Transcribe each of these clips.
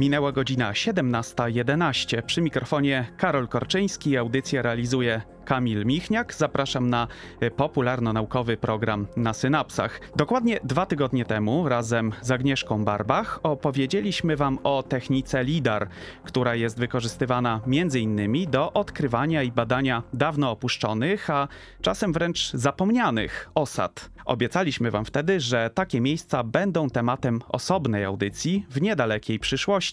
Minęła godzina 17.11. Przy mikrofonie Karol Korczyński. Audycję realizuje Kamil Michniak. Zapraszam na e, popularno-naukowy program na synapsach. Dokładnie dwa tygodnie temu razem z Agnieszką Barbach opowiedzieliśmy Wam o technice LIDAR, która jest wykorzystywana m.in. do odkrywania i badania dawno opuszczonych, a czasem wręcz zapomnianych osad. Obiecaliśmy Wam wtedy, że takie miejsca będą tematem osobnej audycji w niedalekiej przyszłości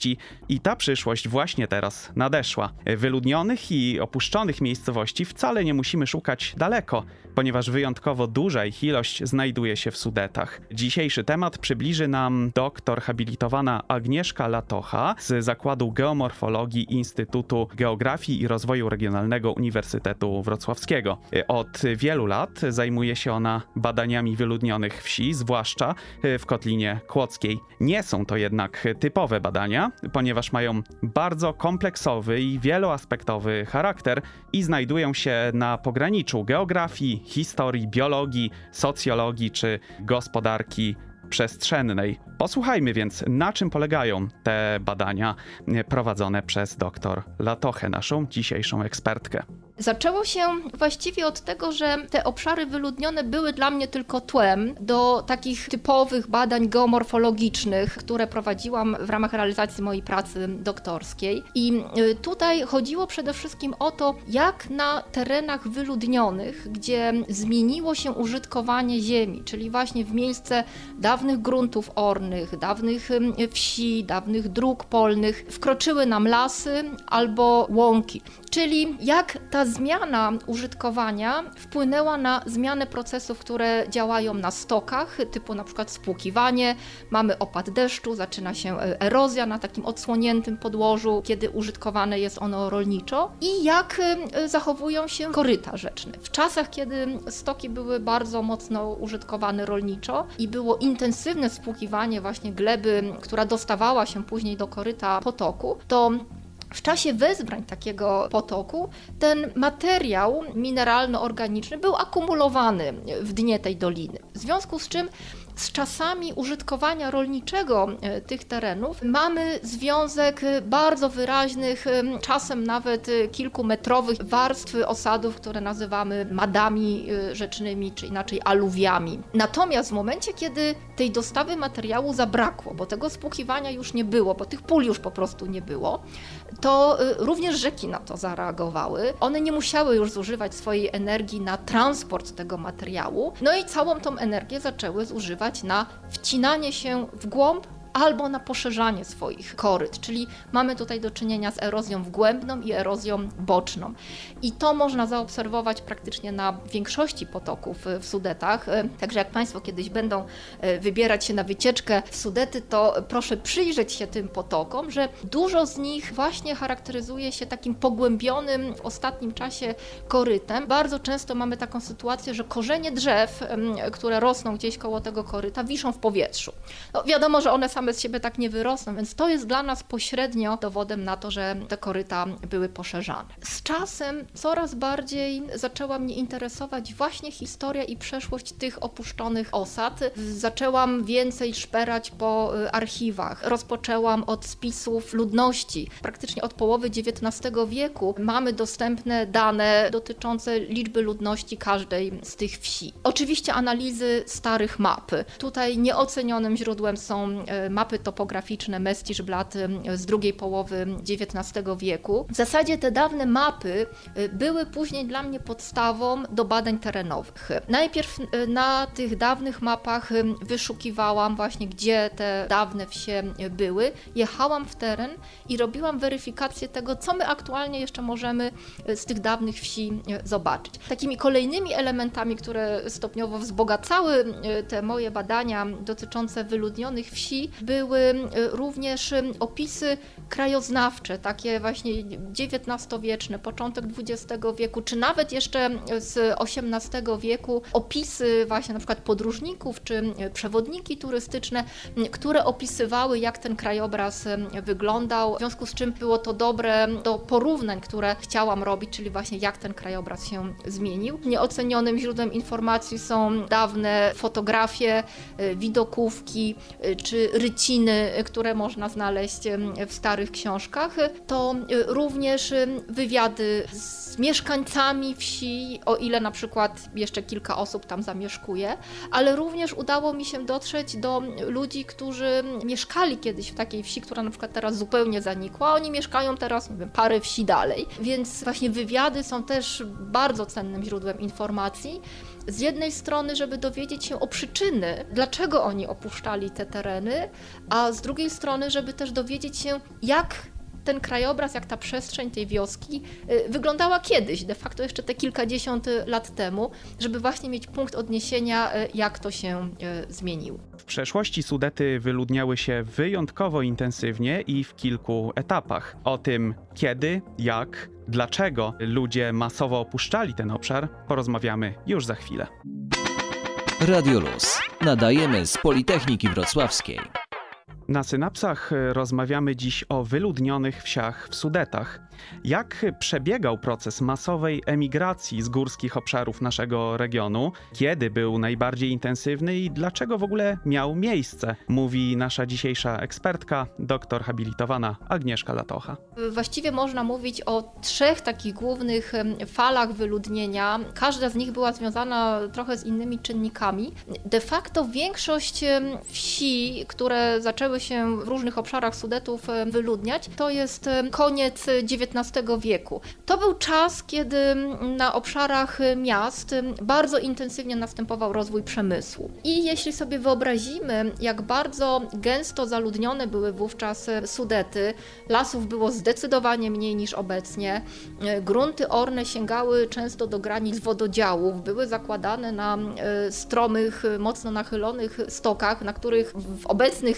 i ta przyszłość właśnie teraz nadeszła. Wyludnionych i opuszczonych miejscowości wcale nie musimy szukać daleko, ponieważ wyjątkowo duża ich ilość znajduje się w Sudetach. Dzisiejszy temat przybliży nam doktor habilitowana Agnieszka Latocha z Zakładu Geomorfologii Instytutu Geografii i Rozwoju Regionalnego Uniwersytetu Wrocławskiego. Od wielu lat zajmuje się ona badaniami wyludnionych wsi, zwłaszcza w Kotlinie Kłodzkiej. Nie są to jednak typowe badania, ponieważ mają bardzo kompleksowy i wieloaspektowy charakter i znajdują się na pograniczu geografii, historii, biologii, socjologii czy gospodarki przestrzennej. Posłuchajmy więc, na czym polegają te badania prowadzone przez dr Latochę, naszą dzisiejszą ekspertkę. Zaczęło się właściwie od tego, że te obszary wyludnione były dla mnie tylko tłem do takich typowych badań geomorfologicznych, które prowadziłam w ramach realizacji mojej pracy doktorskiej. I y, tutaj chodziło przede wszystkim o to, jak na terenach wyludnionych, gdzie zmieniło się użytkowanie ziemi, czyli właśnie w miejsce dawnych gruntów ornych, dawnych wsi, dawnych dróg polnych, wkroczyły nam lasy albo łąki. Czyli jak ta zmiana użytkowania wpłynęła na zmianę procesów, które działają na stokach, typu na przykład spłukiwanie, mamy opad deszczu, zaczyna się e, erozja na takim odsłoniętym podłożu, kiedy użytkowane jest ono rolniczo i jak e, zachowują się koryta rzeczne. W czasach, kiedy stoki były bardzo mocno użytkowane rolniczo i było intensywne spłukiwanie właśnie gleby, która dostawała się później do koryta potoku, to w czasie wezbrań takiego potoku ten materiał mineralno-organiczny był akumulowany w dnie tej doliny. W związku z czym z czasami użytkowania rolniczego e, tych terenów mamy związek bardzo wyraźnych, e, czasem nawet e, kilkumetrowych warstw osadów, które nazywamy madami rzecznymi, czy inaczej aluwiami. Natomiast w momencie, kiedy tej dostawy materiału zabrakło, bo tego spłukiwania już nie było, bo tych pól już po prostu nie było, to również rzeki na to zareagowały. One nie musiały już zużywać swojej energii na transport tego materiału, no i całą tą energię zaczęły zużywać na wcinanie się w głąb albo na poszerzanie swoich koryt, czyli mamy tutaj do czynienia z erozją wgłębną i erozją boczną. I to można zaobserwować praktycznie na większości potoków w Sudetach. E, także jak Państwo kiedyś będą e, wybierać się na wycieczkę w Sudety, to proszę przyjrzeć się tym potokom, że dużo z nich właśnie charakteryzuje się takim pogłębionym w ostatnim czasie korytem. Bardzo często mamy taką sytuację, że korzenie drzew, które rosną gdzieś koło tego koryta, wiszą w powietrzu. No, wiadomo, że one same same z siebie tak nie wyrosną, więc to jest dla nas pośrednio dowodem na to, że te koryta były poszerzane. Z czasem coraz bardziej zaczęła mnie interesować właśnie historia i przeszłość tych opuszczonych osad. Zaczęłam więcej szperać po y, archiwach. Rozpoczęłam od spisów ludności. Praktycznie od połowy XIX wieku mamy dostępne dane dotyczące liczby ludności każdej z tych wsi. Oczywiście analizy starych map. Tutaj nieocenionym źródłem są y, mapy topograficzne Mestiszblat z drugiej połowy XIX wieku. W zasadzie te dawne mapy y, były później dla mnie podstawą do badań terenowych. Najpierw y, na tych dawnych mapach wyszukiwałam właśnie, gdzie te dawne wsie były. Jechałam w teren i robiłam weryfikację tego, co my aktualnie jeszcze możemy y, z tych dawnych wsi zobaczyć. Takimi kolejnymi elementami, które stopniowo wzbogacały te moje badania dotyczące wyludnionych wsi, były y, również y, opisy krajoznawcze, takie właśnie XIX-wieczne, początek XX wieku, czy nawet jeszcze z XVIII wieku, opisy właśnie na przykład podróżników, czy y, przewodniki turystyczne, które opisywały, jak ten krajobraz wyglądał, w związku z czym było to dobre do porównań, które chciałam robić, czyli właśnie jak ten krajobraz się zmienił. Nieocenionym źródłem informacji są dawne fotografie, widokówki, czy rysunki, ryciny, które można znaleźć w starych książkach, to również wywiady z mieszkańcami wsi, o ile na przykład jeszcze kilka osób tam zamieszkuje, ale również udało mi się dotrzeć do ludzi, którzy mieszkali kiedyś w takiej wsi, która na przykład teraz zupełnie zanikła. Oni mieszkają teraz, nie wiem, parę wsi dalej. Więc właśnie wywiady są też bardzo cennym źródłem informacji. Z jednej strony, żeby dowiedzieć się o przyczyny, dlaczego oni opuszczali te tereny, a z drugiej strony, żeby też dowiedzieć się, jak ten krajobraz, jak ta przestrzeń tej wioski y, wyglądała kiedyś, de facto jeszcze te kilkadziesiąt lat temu, żeby właśnie mieć punkt odniesienia, y, jak to się y, zmieniło. W przeszłości Sudety wyludniały się wyjątkowo intensywnie i w kilku etapach. O tym kiedy, jak, dlaczego ludzie masowo opuszczali ten obszar, porozmawiamy już za chwilę. Radio Luz. Nadajemy z Politechniki Wrocławskiej. Na synapsach rozmawiamy dziś o wyludnionych wsiach w Sudetach. Jak przebiegał proces masowej emigracji z górskich obszarów naszego regionu? Kiedy był najbardziej intensywny i dlaczego w ogóle miał miejsce? Mówi nasza dzisiejsza ekspertka, doktor habilitowana Agnieszka Latocha. Właściwie można mówić o trzech takich głównych falach wyludnienia. Każda z nich była związana trochę z innymi czynnikami. De facto większość wsi, które zaczęły się w różnych obszarach Sudetów wyludniać, to jest koniec XIX XIX wieku. To był czas, kiedy na obszarach miast bardzo intensywnie następował rozwój przemysłu. I jeśli sobie wyobrazimy, jak bardzo gęsto zaludnione były wówczas Sudety, lasów było zdecydowanie mniej niż obecnie, grunty orne sięgały często do granic wododziałów, były zakładane na e, stromych, mocno nachylonych stokach, na których w obecnych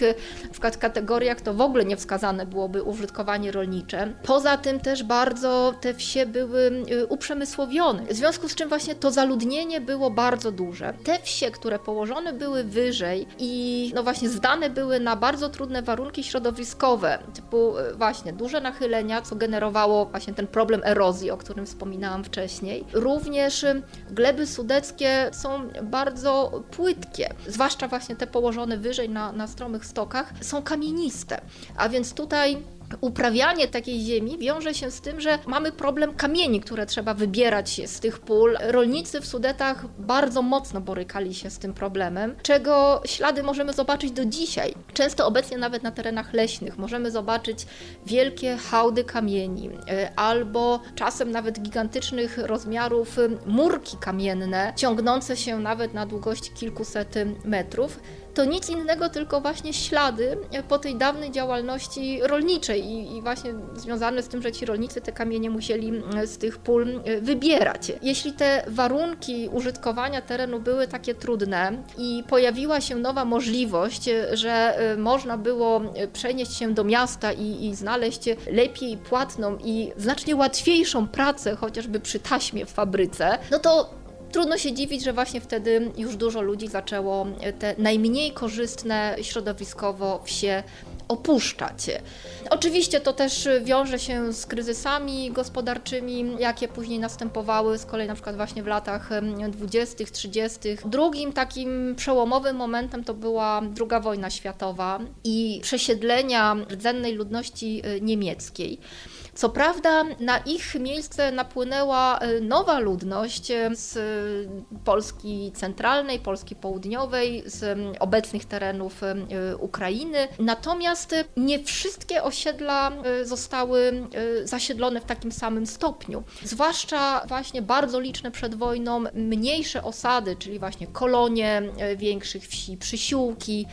w kategoriach to w ogóle nie wskazane byłoby użytkowanie rolnicze. Poza tym też bardzo te wsie były y, uprzemysłowione, w związku z czym właśnie to zaludnienie było bardzo duże. Te wsie, które położone były wyżej i no właśnie zdane były na bardzo trudne warunki środowiskowe, typu y, właśnie duże nachylenia, co generowało właśnie ten problem erozji, o którym wspominałam wcześniej. Również y, gleby sudeckie są bardzo płytkie, zwłaszcza właśnie te położone wyżej na, na stromych stokach, są kamieniste, a więc tutaj Uprawianie takiej ziemi wiąże się z tym, że mamy problem kamieni, które trzeba wybierać z tych pól. Rolnicy w Sudetach bardzo mocno borykali się z tym problemem, czego ślady możemy zobaczyć do dzisiaj. Często obecnie nawet na terenach leśnych możemy zobaczyć wielkie hałdy kamieni e, albo czasem nawet gigantycznych rozmiarów murki kamienne, ciągnące się nawet na długości kilkuset metrów to nic innego, tylko właśnie ślady po tej dawnej działalności rolniczej i, i, właśnie związane z tym, że ci rolnicy te kamienie musieli z tych pól wybierać. Jeśli te warunki użytkowania terenu były takie trudne i pojawiła się nowa możliwość, że y, można było przenieść się do miasta i, i znaleźć lepiej płatną i znacznie łatwiejszą pracę, chociażby przy taśmie w fabryce, no to Trudno się dziwić, że właśnie wtedy już dużo ludzi zaczęło te najmniej korzystne środowiskowo wsie opuszczać. Oczywiście to też wiąże się z kryzysami gospodarczymi, jakie później następowały, z kolei na przykład właśnie w latach 20., 30. Drugim takim przełomowym momentem to była II wojna światowa i przesiedlenia rdzennej ludności y, niemieckiej. Co prawda na ich miejsce napłynęła e, nowa ludność e, z Polski centralnej, Polski południowej, z obecnych terenów e, Ukrainy. Natomiast nie wszystkie osiedla zostały zasiedlone w takim samym stopniu. Zwłaszcza właśnie bardzo liczne przed wojną mniejsze osady, czyli właśnie kolonie większych wsi, przysiłki,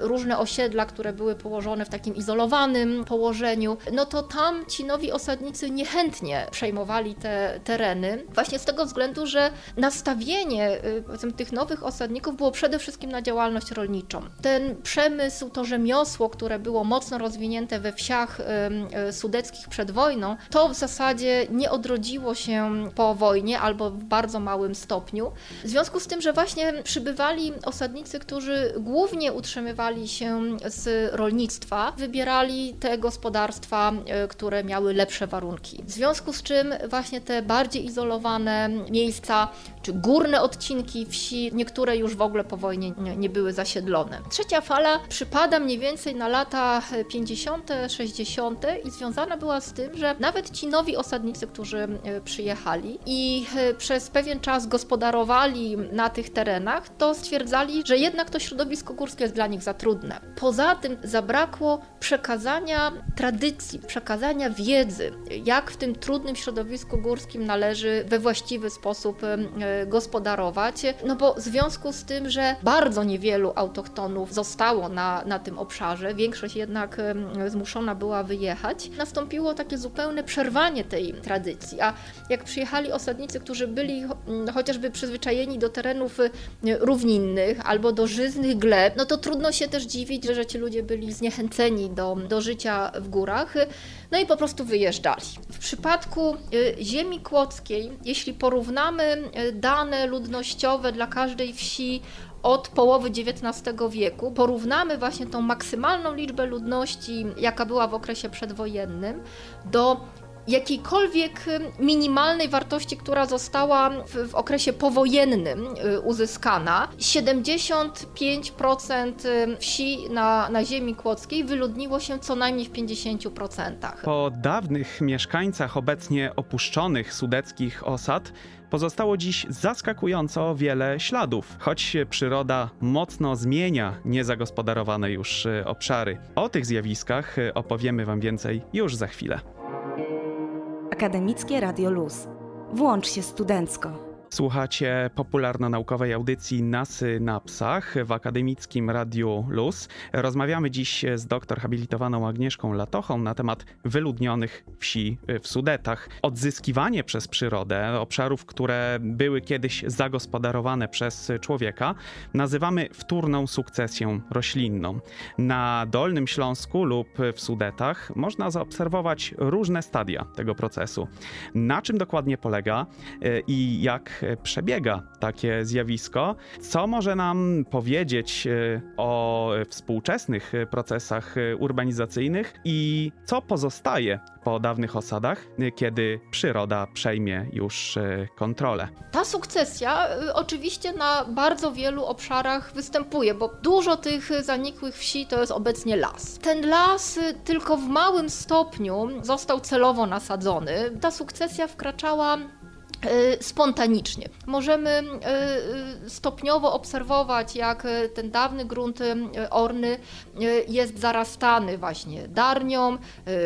różne osiedla, które były położone w takim izolowanym położeniu, no to tam ci nowi osadnicy niechętnie przejmowali te tereny, właśnie z tego względu, że nastawienie y, tych nowych osadników było przede wszystkim na działalność rolniczą. Ten przemysł, to rzemiosło, które było mocno rozwinięte we wsiach y, sudeckich przed wojną, to w zasadzie nie odrodziło się po wojnie albo w bardzo małym stopniu. W związku z tym, że właśnie przybywali osadnicy, którzy głównie utrzymywali się z rolnictwa, wybierali te gospodarstwa, y, które miały lepsze warunki. W związku z czym właśnie te bardziej izolowane miejsca czy górne odcinki wsi, niektóre już w ogóle po wojnie nie, nie były zasiedlone. Trzecia fala przypada mniej więcej na lata 50., 60. i związana była z tym, że nawet ci nowi osadnicy, którzy e, przyjechali i e, przez pewien czas gospodarowali na tych terenach, to stwierdzali, że jednak to środowisko górskie jest dla nich za trudne. Poza tym zabrakło przekazania tradycji, przekazania wiedzy, jak w tym trudnym środowisku górskim należy we właściwy sposób e, gospodarować. No bo w związku z tym, że bardzo niewielu autochtonów zostało na, na tym obszarze, większość jednak zmuszona była wyjechać, nastąpiło takie zupełne przerwanie tej tradycji. A jak przyjechali osadnicy, którzy byli chociażby przyzwyczajeni do terenów e, równinnych albo do żyznych gleb, no to trudno się też dziwić, że, że ci ludzie byli zniechęceni do, do życia w górach, no i po prostu wyjeżdżali. W przypadku y, ziemi kłodzkiej, jeśli porównamy y, dane ludnościowe dla każdej wsi od połowy XIX wieku, porównamy właśnie tą maksymalną liczbę ludności, jaka była w okresie przedwojennym, do jakiejkolwiek minimalnej wartości, która została w, w, okresie powojennym y, uzyskana. 75% y, wsi na, na ziemi kłodzkiej wyludniło się co najmniej w 50%. Po dawnych mieszkańcach obecnie opuszczonych sudeckich osad pozostało dziś zaskakująco wiele śladów, choć przyroda mocno zmienia niezagospodarowane już y, obszary. O tych zjawiskach opowiemy Wam więcej już za chwilę. Akademickie Radio Luz. Włącz się studencko. Słuchacie popularno-naukowej audycji Nasy na psach w akademickim Radiu Luz. Rozmawiamy dziś z doktor habilitowaną Agnieszką Latochą na temat wyludnionych wsi w Sudetach. Odzyskiwanie przez przyrodę obszarów, które były kiedyś zagospodarowane przez człowieka, nazywamy wtórną sukcesją roślinną. Na Dolnym Śląsku lub w Sudetach można zaobserwować różne stadia tego procesu. Na czym dokładnie polega e, i jak przebiega takie zjawisko. Co może nam powiedzieć e, o współczesnych procesach urbanizacyjnych i co pozostaje po dawnych osadach, kiedy przyroda przejmie już e, kontrolę? Ta sukcesja e, oczywiście na bardzo wielu obszarach występuje, bo dużo tych zanikłych wsi to jest obecnie las. Ten las tylko w małym stopniu został celowo nasadzony. Ta sukcesja wkraczała E, spontanicznie. Możemy e, stopniowo obserwować, jak ten dawny grunt orny e, jest zarastany właśnie darnią,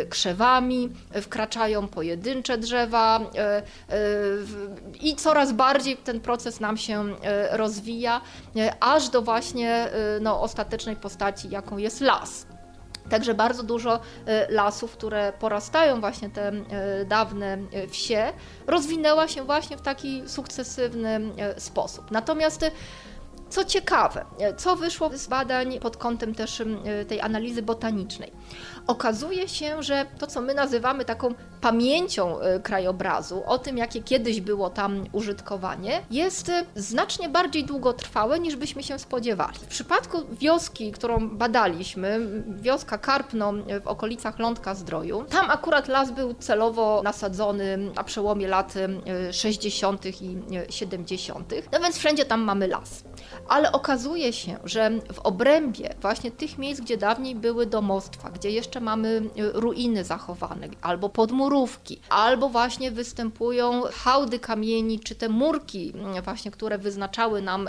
krzewami, wkraczają pojedyncze drzewa i coraz bardziej ten proces nam się rozwija, aż do właśnie no, ostatecznej postaci, jaką jest las. Także bardzo dużo e, lasów, które porastają właśnie te e, dawne e, wsie, rozwinęła się właśnie w taki sukcesywny sposób. Natomiast co ciekawe, co wyszło z badań pod kątem też tej analizy botanicznej? Okazuje się, że to, co my nazywamy taką pamięcią y, krajobrazu, o tym, jakie kiedyś było tam użytkowanie, jest y, znacznie bardziej długotrwałe niż byśmy się spodziewali. W przypadku wioski, którą badaliśmy, wioska Karpno w okolicach Lądka Zdroju, tam akurat las był celowo nasadzony na przełomie lat 60. Y, i 70. No więc wszędzie tam mamy las. Ale okazuje się, że w obrębie właśnie tych miejsc, gdzie dawniej były domostwa, gdzie jeszcze mamy ruiny zachowane, albo podmurki, murówki, albo właśnie występują hałdy kamieni, czy te murki właśnie, które wyznaczały nam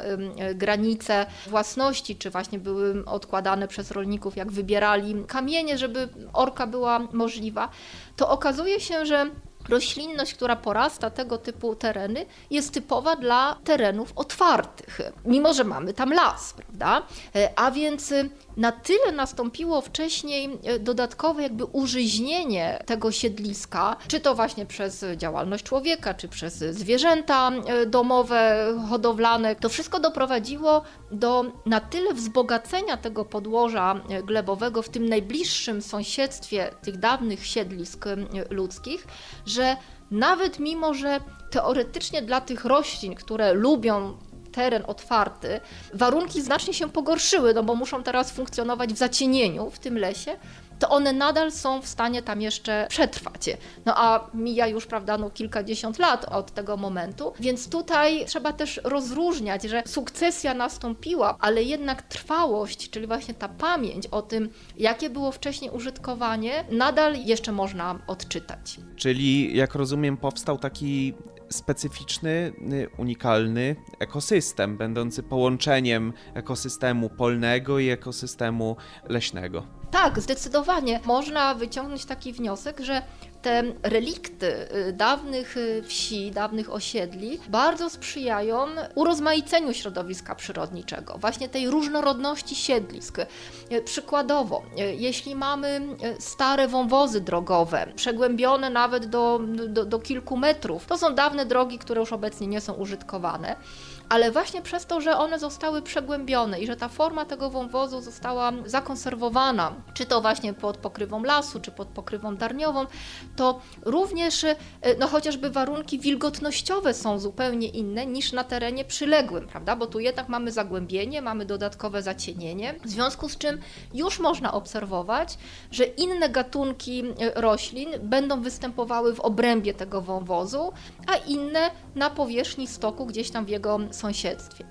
granice własności, czy właśnie były odkładane przez rolników, jak wybierali kamienie, żeby orka była możliwa, to okazuje się, że roślinność, która porasta tego typu tereny, jest typowa dla terenów otwartych, mimo że mamy tam las, prawda? E, a więc na tyle nastąpiło wcześniej e, dodatkowe jakby użyźnienie tego siedliska, czy to właśnie przez działalność człowieka, czy przez zwierzęta e, domowe, hodowlane, to wszystko doprowadziło do na tyle wzbogacenia tego podłoża glebowego w tym najbliższym sąsiedztwie tych dawnych siedlisk ludzkich, że nawet mimo, że teoretycznie dla tych roślin, które lubią teren otwarty, warunki znacznie się pogorszyły, no bo muszą teraz funkcjonować w zacienieniu w tym lesie, to one nadal są w stanie tam jeszcze przetrwać. No a mija już, prawda, no kilkadziesiąt lat od tego momentu, więc tutaj trzeba też rozróżniać, że sukcesja nastąpiła, ale jednak trwałość, czyli właśnie ta pamięć o tym, jakie było wcześniej użytkowanie, nadal jeszcze można odczytać. Czyli, jak rozumiem, powstał taki specyficzny, y, unikalny ekosystem, będący połączeniem ekosystemu polnego i ekosystemu leśnego. Tak, zdecydowanie. Można wyciągnąć taki wniosek, że te relikty y, dawnych y, wsi, dawnych osiedli bardzo sprzyjają urozmaiceniu środowiska przyrodniczego, właśnie tej różnorodności siedlisk. Y, Przykładowo, jeśli mamy stare wąwozy drogowe, przegłębione nawet do, do, do kilku metrów, to są dawne drogi, które już obecnie nie są użytkowane ale właśnie przez to, że one zostały przegłębione i że ta forma tego wąwozu została zakonserwowana, czy to właśnie pod pokrywą lasu, czy pod pokrywą darniową, to również e, no, chociażby warunki wilgotnościowe są zupełnie inne niż na terenie przyległym, prawda? Bo tu jednak mamy zagłębienie, mamy dodatkowe zacienienie, w związku z czym już można obserwować, że inne gatunki e, roślin będą występowały w obrębie tego wąwozu, a inne na powierzchni stoku, gdzieś tam w jego sąsiedztwie.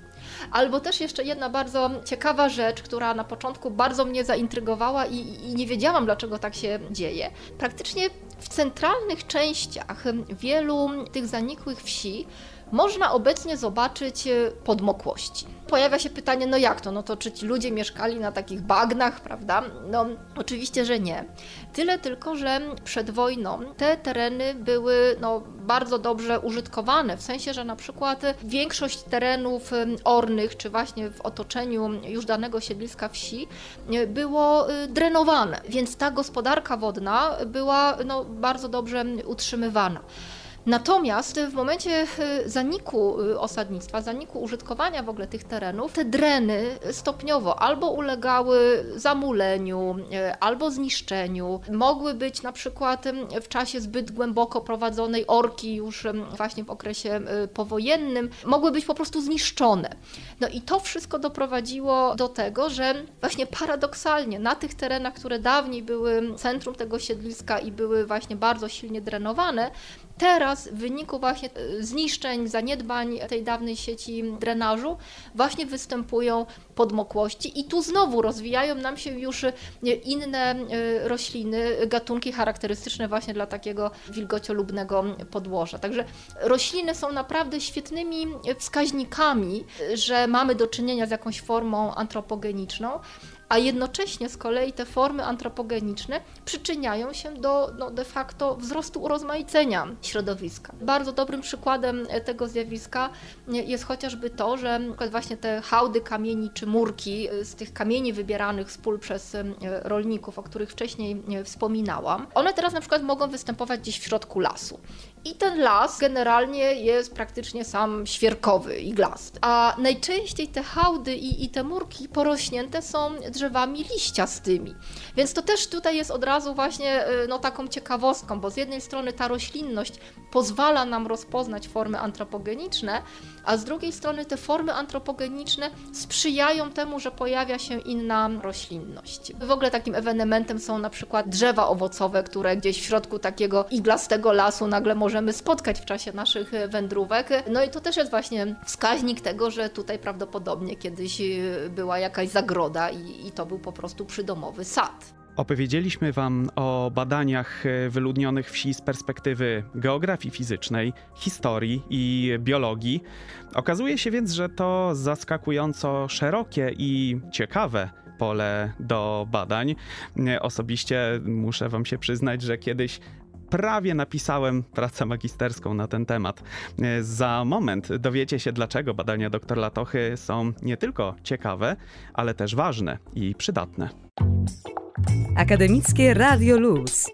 Albo też jeszcze jedna bardzo ciekawa rzecz, która na początku bardzo mnie zaintrygowała i, i nie wiedziałam, dlaczego tak się dzieje. Praktycznie w centralnych częściach wielu tych zanikłych wsi można obecnie zobaczyć e, podmokłości. Pojawia się pytanie, no jak to? No to czy ci ludzie mieszkali na takich bagnach, prawda? No oczywiście, że nie. Tyle tylko, że przed wojną te tereny były no, bardzo dobrze użytkowane, w sensie, że na przykład większość terenów ornych, czy właśnie w otoczeniu już danego siedliska wsi e, było e, drenowane, więc ta gospodarka wodna była no, bardzo dobrze utrzymywana. Natomiast w momencie y, zaniku y, osadnictwa, zaniku użytkowania w ogóle tych terenów, te dreny stopniowo albo ulegały zamuleniu, y, albo zniszczeniu. Mogły być na przykład w czasie zbyt głęboko prowadzonej orki już właśnie w okresie powojennym, mogły być po prostu zniszczone. No i to wszystko doprowadziło do tego, że właśnie paradoksalnie na tych terenach, które dawniej były centrum tego siedliska i były właśnie bardzo silnie drenowane, teraz w wyniku właśnie e, zniszczeń, zaniedbań tej dawnej sieci drenażu właśnie występują podmokłości i tu znowu rozwijają nam się już e, inne e, rośliny, gatunki charakterystyczne właśnie dla takiego wilgociolubnego podłoża. Także rośliny są naprawdę świetnymi wskaźnikami, że mamy do czynienia z jakąś formą antropogeniczną, a jednocześnie z kolei te formy antropogeniczne przyczyniają się do no, de facto wzrostu urozmaicenia środowiska. Bardzo dobrym przykładem tego zjawiska jest chociażby to, że właśnie te hałdy kamieni czy murki z tych kamieni wybieranych z pól przez rolników, o których wcześniej wspominałam, one teraz na przykład mogą występować gdzieś w środku lasu. I ten las generalnie jest praktycznie sam świerkowy, iglasty. A najczęściej te hałdy i, i te murki porośnięte są drzewami liściastymi. Więc to też tutaj jest od razu właśnie y, no, taką ciekawostką, bo z jednej strony ta roślinność pozwala nam rozpoznać formy antropogeniczne, a z drugiej strony te formy antropogeniczne sprzyjają temu, że pojawia się inna roślinność. W ogóle takim ewenementem są na przykład drzewa owocowe, które gdzieś w środku takiego iglastego lasu nagle możemy spotkać w czasie naszych wędrówek. No i to też jest właśnie wskaźnik tego, że tutaj prawdopodobnie kiedyś y, była jakaś zagroda i, i to był po prostu przydomowy sad. Opowiedzieliśmy Wam o badaniach e, wyludnionych wsi z perspektywy geografii fizycznej, historii i biologii. Okazuje się więc, że to zaskakująco szerokie i ciekawe pole do badań. E, osobiście muszę Wam się przyznać, że kiedyś prawie napisałem pracę magisterską na ten temat. Za moment dowiecie się, dlaczego badania dr Latochy są nie tylko ciekawe, ale też ważne i przydatne. Akademickie Radio Luz.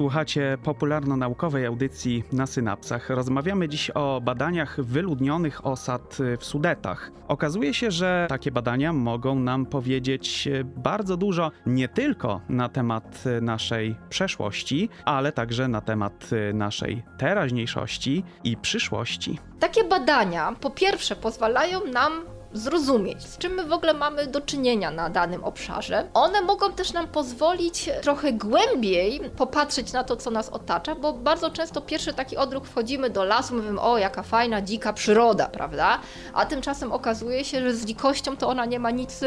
Słuchacie popularno-naukowej audycji na synapsach. Rozmawiamy dziś o badaniach wyludnionych osad w Sudetach. Okazuje się, że takie badania mogą nam powiedzieć bardzo dużo nie tylko na temat naszej przeszłości, ale także na temat naszej teraźniejszości i przyszłości. Takie badania po pierwsze pozwalają nam zrozumieć, z czym my w ogóle mamy do czynienia na danym obszarze. One mogą też nam pozwolić trochę głębiej popatrzeć na to, co nas otacza, bo bardzo często pierwszy taki odruch wchodzimy do lasu, mówimy, o jaka fajna, dzika przyroda, prawda? A tymczasem okazuje się, że z dzikością to ona nie ma nic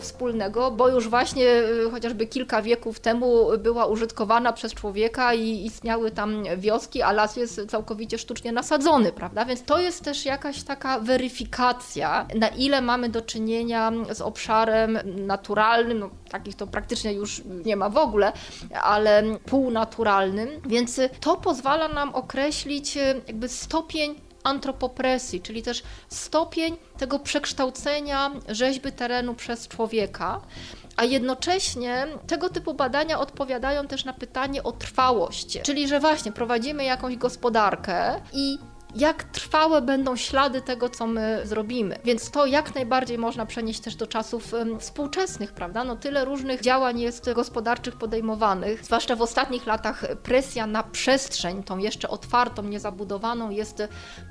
wspólnego, bo już właśnie e, chociażby kilka wieków temu była użytkowana przez człowieka i istniały tam wioski, a las jest całkowicie sztucznie nasadzony, prawda? Więc to jest też jakaś taka weryfikacja, na ile mamy do czynienia z obszarem naturalnym, no, takich to praktycznie już nie ma w ogóle, ale półnaturalnym, więc to pozwala nam określić e, jakby stopień antropopresji, czyli też stopień tego przekształcenia rzeźby terenu przez człowieka. A jednocześnie tego typu badania odpowiadają też na pytanie o trwałość, czyli że właśnie prowadzimy jakąś gospodarkę i jak trwałe będą ślady tego, co my zrobimy. Więc to jak najbardziej można przenieść też do czasów współczesnych, prawda? No tyle różnych działań jest gospodarczych podejmowanych, zwłaszcza w ostatnich latach presja na przestrzeń, tą jeszcze otwartą, niezabudowaną jest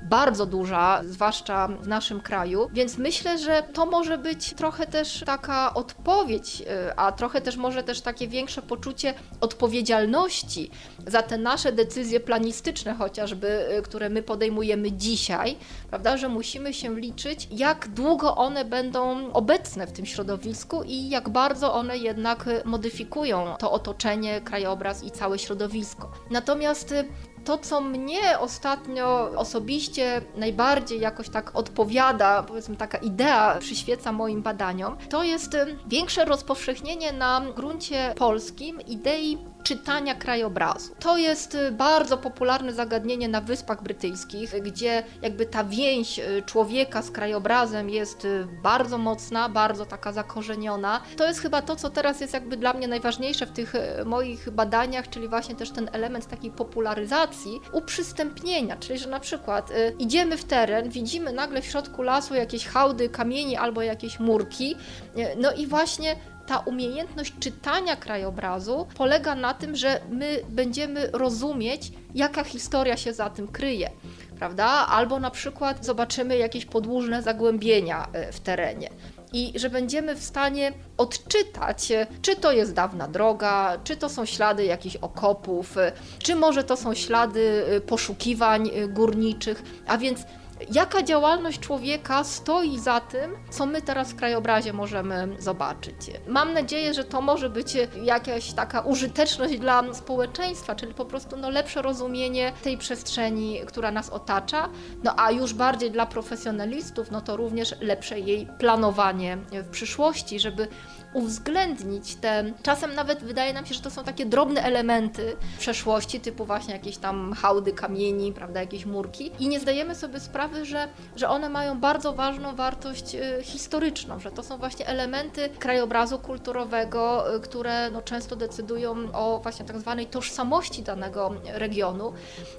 bardzo duża, zwłaszcza w naszym kraju, więc myślę, że to może być trochę też taka odpowiedź, y, a trochę też może też takie większe poczucie odpowiedzialności za te nasze decyzje planistyczne chociażby, y, które my podejmujemy podejmujemy dzisiaj, prawda, że musimy się liczyć, jak długo one będą obecne w tym środowisku i jak bardzo one jednak modyfikują to otoczenie, krajobraz i całe środowisko. Natomiast to, co mnie ostatnio osobiście najbardziej jakoś tak odpowiada, powiedzmy taka idea przyświeca moim badaniom, to jest większe rozpowszechnienie na gruncie polskim idei czytania krajobrazu. To jest y, bardzo popularne zagadnienie na Wyspach Brytyjskich, gdzie jakby ta więź y, człowieka z krajobrazem jest y, bardzo mocna, bardzo taka zakorzeniona. To jest chyba to, co teraz jest jakby dla mnie najważniejsze w tych moich badaniach, czyli właśnie też ten element takiej popularyzacji, uprzystępnienia, czyli że na przykład idziemy w teren, widzimy nagle w środku lasu jakieś hałdy, kamieni albo jakieś murki, no i właśnie ta umiejętność czytania krajobrazu polega na tym, że my będziemy rozumieć, jaka historia się za tym kryje. Prawda? Albo na przykład zobaczymy jakieś podłużne zagłębienia e, w terenie i że będziemy w stanie odczytać, e, czy to jest dawna droga, czy to są ślady jakichś okopów, e, czy może to są ślady poszukiwań górniczych, a więc jaka działalność człowieka stoi za tym, co my teraz w krajobrazie możemy zobaczyć. Mam nadzieję, że to może być jakaś taka użyteczność dla społeczeństwa, czyli po prostu no, lepsze rozumienie tej przestrzeni, która nas otacza, no a już bardziej dla profesjonalistów, no to również lepsze jej planowanie w przyszłości, żeby uwzględnić te, czasem nawet wydaje nam się, że to są takie drobne elementy przeszłości, typu właśnie jakieś tam hałdy kamieni, prawda, jakieś murki. I nie zdajemy sobie sprawy, że, że one mają bardzo ważną wartość y, historyczną, że to są właśnie elementy krajobrazu kulturowego, y, które no, często decydują o właśnie tak zwanej tożsamości danego regionu,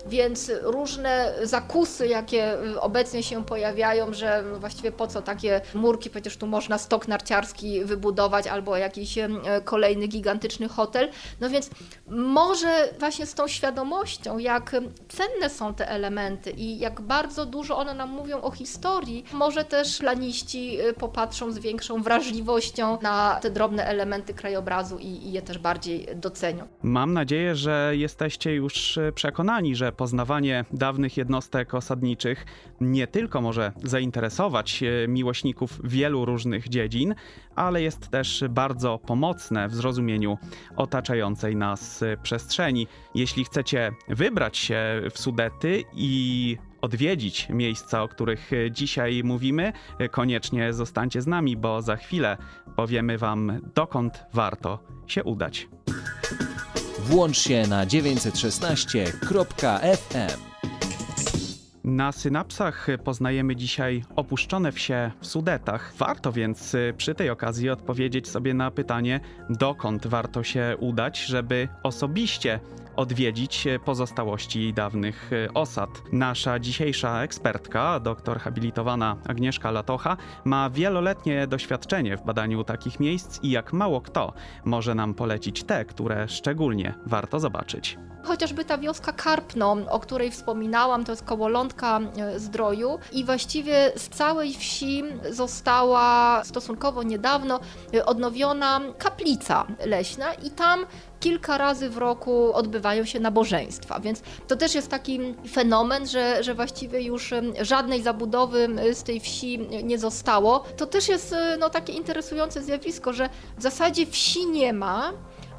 więc różne zakusy, jakie y, obecnie się pojawiają, że właściwie po co takie murki, przecież tu można stok narciarski wybudować, albo jakiś kolejny gigantyczny hotel. No więc może właśnie z tą świadomością, jak cenne są te elementy i jak bardzo dużo one nam mówią o historii, może też planiści y, popatrzą z większą wrażliwością na te drobne elementy krajobrazu i, i je też bardziej docenią. Mam nadzieję, że jesteście już y, przekonani, że poznawanie dawnych jednostek osadniczych nie tylko może zainteresować miłośników wielu różnych dziedzin, ale jest też bardzo pomocne w zrozumieniu otaczającej nas przestrzeni. Jeśli chcecie wybrać się w Sudety i odwiedzić miejsca, o których dzisiaj mówimy, koniecznie zostańcie z nami, bo za chwilę powiemy Wam, dokąd warto się udać. Włącz się na 916.fm. Na synapsach poznajemy dzisiaj opuszczone wsie w Sudetach. Warto więc y, przy tej okazji odpowiedzieć sobie na pytanie, dokąd warto się udać, żeby osobiście odwiedzić pozostałości dawnych e, osad. Nasza dzisiejsza ekspertka, doktor habilitowana Agnieszka Latocha, ma wieloletnie doświadczenie w badaniu takich miejsc i jak mało kto może nam polecić te, które szczególnie warto zobaczyć. Chociażby ta wioska Karpno, o której wspominałam, to jest koło Lądka e, Zdroju i właściwie z całej wsi została stosunkowo niedawno e, odnowiona kaplica leśna i tam kilka razy w roku odbywają się nabożeństwa, więc to też jest taki fenomen, że, że właściwie już żadnej zabudowy z tej wsi nie zostało. To też jest e, no, takie interesujące zjawisko, że w zasadzie wsi nie ma,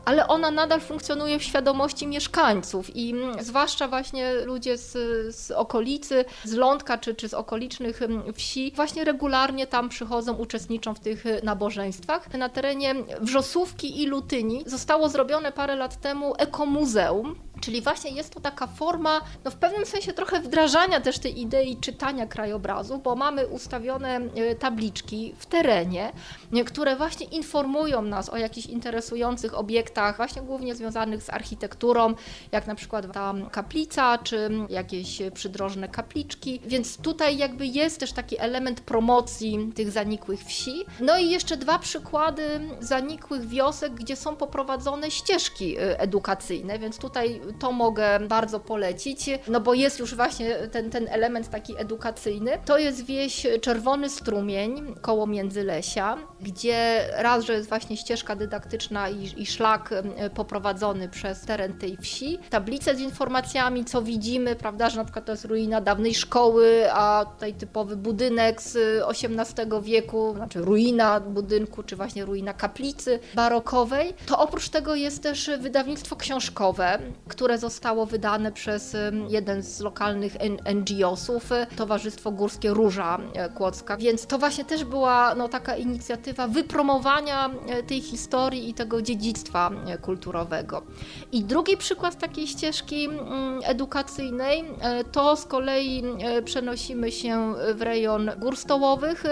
ale ona nadal funkcjonuje w świadomości mieszkańców i mm, zwłaszcza właśnie ludzie z, z okolicy, z Lądka czy, czy z okolicznych mm, wsi właśnie regularnie tam przychodzą, uczestniczą w tych y, nabożeństwach. Na terenie Wrzosówki i Lutyni zostało zrobione parę lat temu ekomuzeum, Czyli właśnie jest to taka forma, no w pewnym sensie trochę wdrażania też tej idei czytania krajobrazu, bo mamy ustawione e, tabliczki w terenie, e, które właśnie informują nas o jakichś interesujących obiektach, właśnie głównie związanych z architekturą, jak na przykład ta kaplica, czy jakieś przydrożne kapliczki. Więc tutaj jakby jest też taki element promocji tych zanikłych wsi. No i jeszcze dwa przykłady zanikłych wiosek, gdzie są poprowadzone ścieżki e, edukacyjne, więc tutaj to mogę bardzo polecić, no bo jest już właśnie ten, ten element taki edukacyjny. To jest wieś Czerwony Strumień koło Międzylesia, gdzie raz, że jest właśnie ścieżka dydaktyczna i, i szlak e, poprowadzony przez teren tej wsi, tablice z informacjami, co widzimy, prawda, że na przykład to jest ruina dawnej szkoły, a tutaj typowy budynek z XVIII wieku, znaczy ruina budynku, czy właśnie ruina kaplicy barokowej. To oprócz tego jest też wydawnictwo książkowe, które zostało wydane przez jeden z lokalnych NGO-sów, y, Towarzystwo Górskie Róża e, Kłodzka. Więc to właśnie też była no, taka inicjatywa wypromowania e, tej historii i tego dziedzictwa e, kulturowego. I drugi przykład takiej ścieżki mm, edukacyjnej e, to z kolei e, przenosimy się w rejon gór stołowych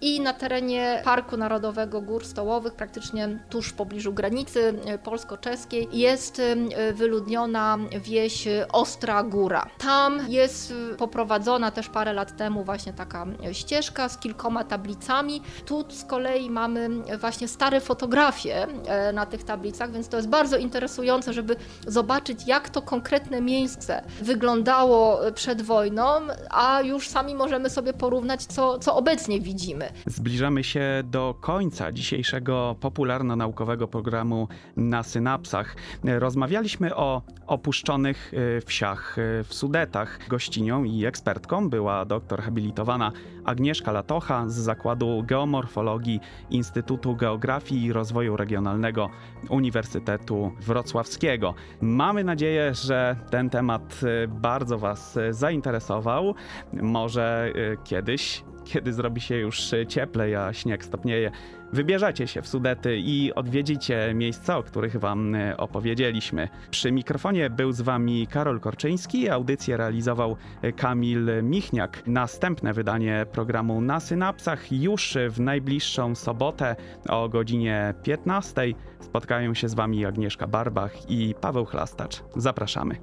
i na terenie Parku Narodowego Gór Stołowych, praktycznie tuż w pobliżu granicy e, polsko-czeskiej, jest e, wyludniona wieś Ostra Góra. Tam jest e, poprowadzona też parę lat temu właśnie taka e, ścieżka z kilkoma tablicami. Tu z kolei mamy właśnie stare fotografie e, na tych tablicach, więc to jest bardzo interesujące, żeby zobaczyć, jak to konkretne miejsce wyglądało przed wojną, a już sami możemy sobie porównać, co, co obecnie widzimy. Zbliżamy się do końca dzisiejszego popularno-naukowego programu na synapsach. Rozmawialiśmy o opuszczonych y, wsiach y, w Sudetach. Gościnią i ekspertką była doktor habilitowana Agnieszka Latocha z Zakładu Geomorfologii Instytutu Geografii i Rozwoju Regionalnego Uniwersytetu Wrocławskiego. Mamy nadzieję, że ten temat y, bardzo Was zainteresował. Może kiedyś kiedy zrobi się już cieplej, a śnieg stopnieje, wybierzecie się w Sudety i odwiedzicie miejsca, o których wam e, opowiedzieliśmy. Przy mikrofonie był z wami Karol Korczyński, audycję realizował e, Kamil Michniak. Następne wydanie programu na synapsach już w najbliższą sobotę o godzinie 15. Spotkają się z wami Agnieszka Barbach i Paweł Chlastacz. Zapraszamy.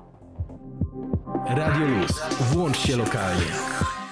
Radio Luz. Włącz się lokalnie.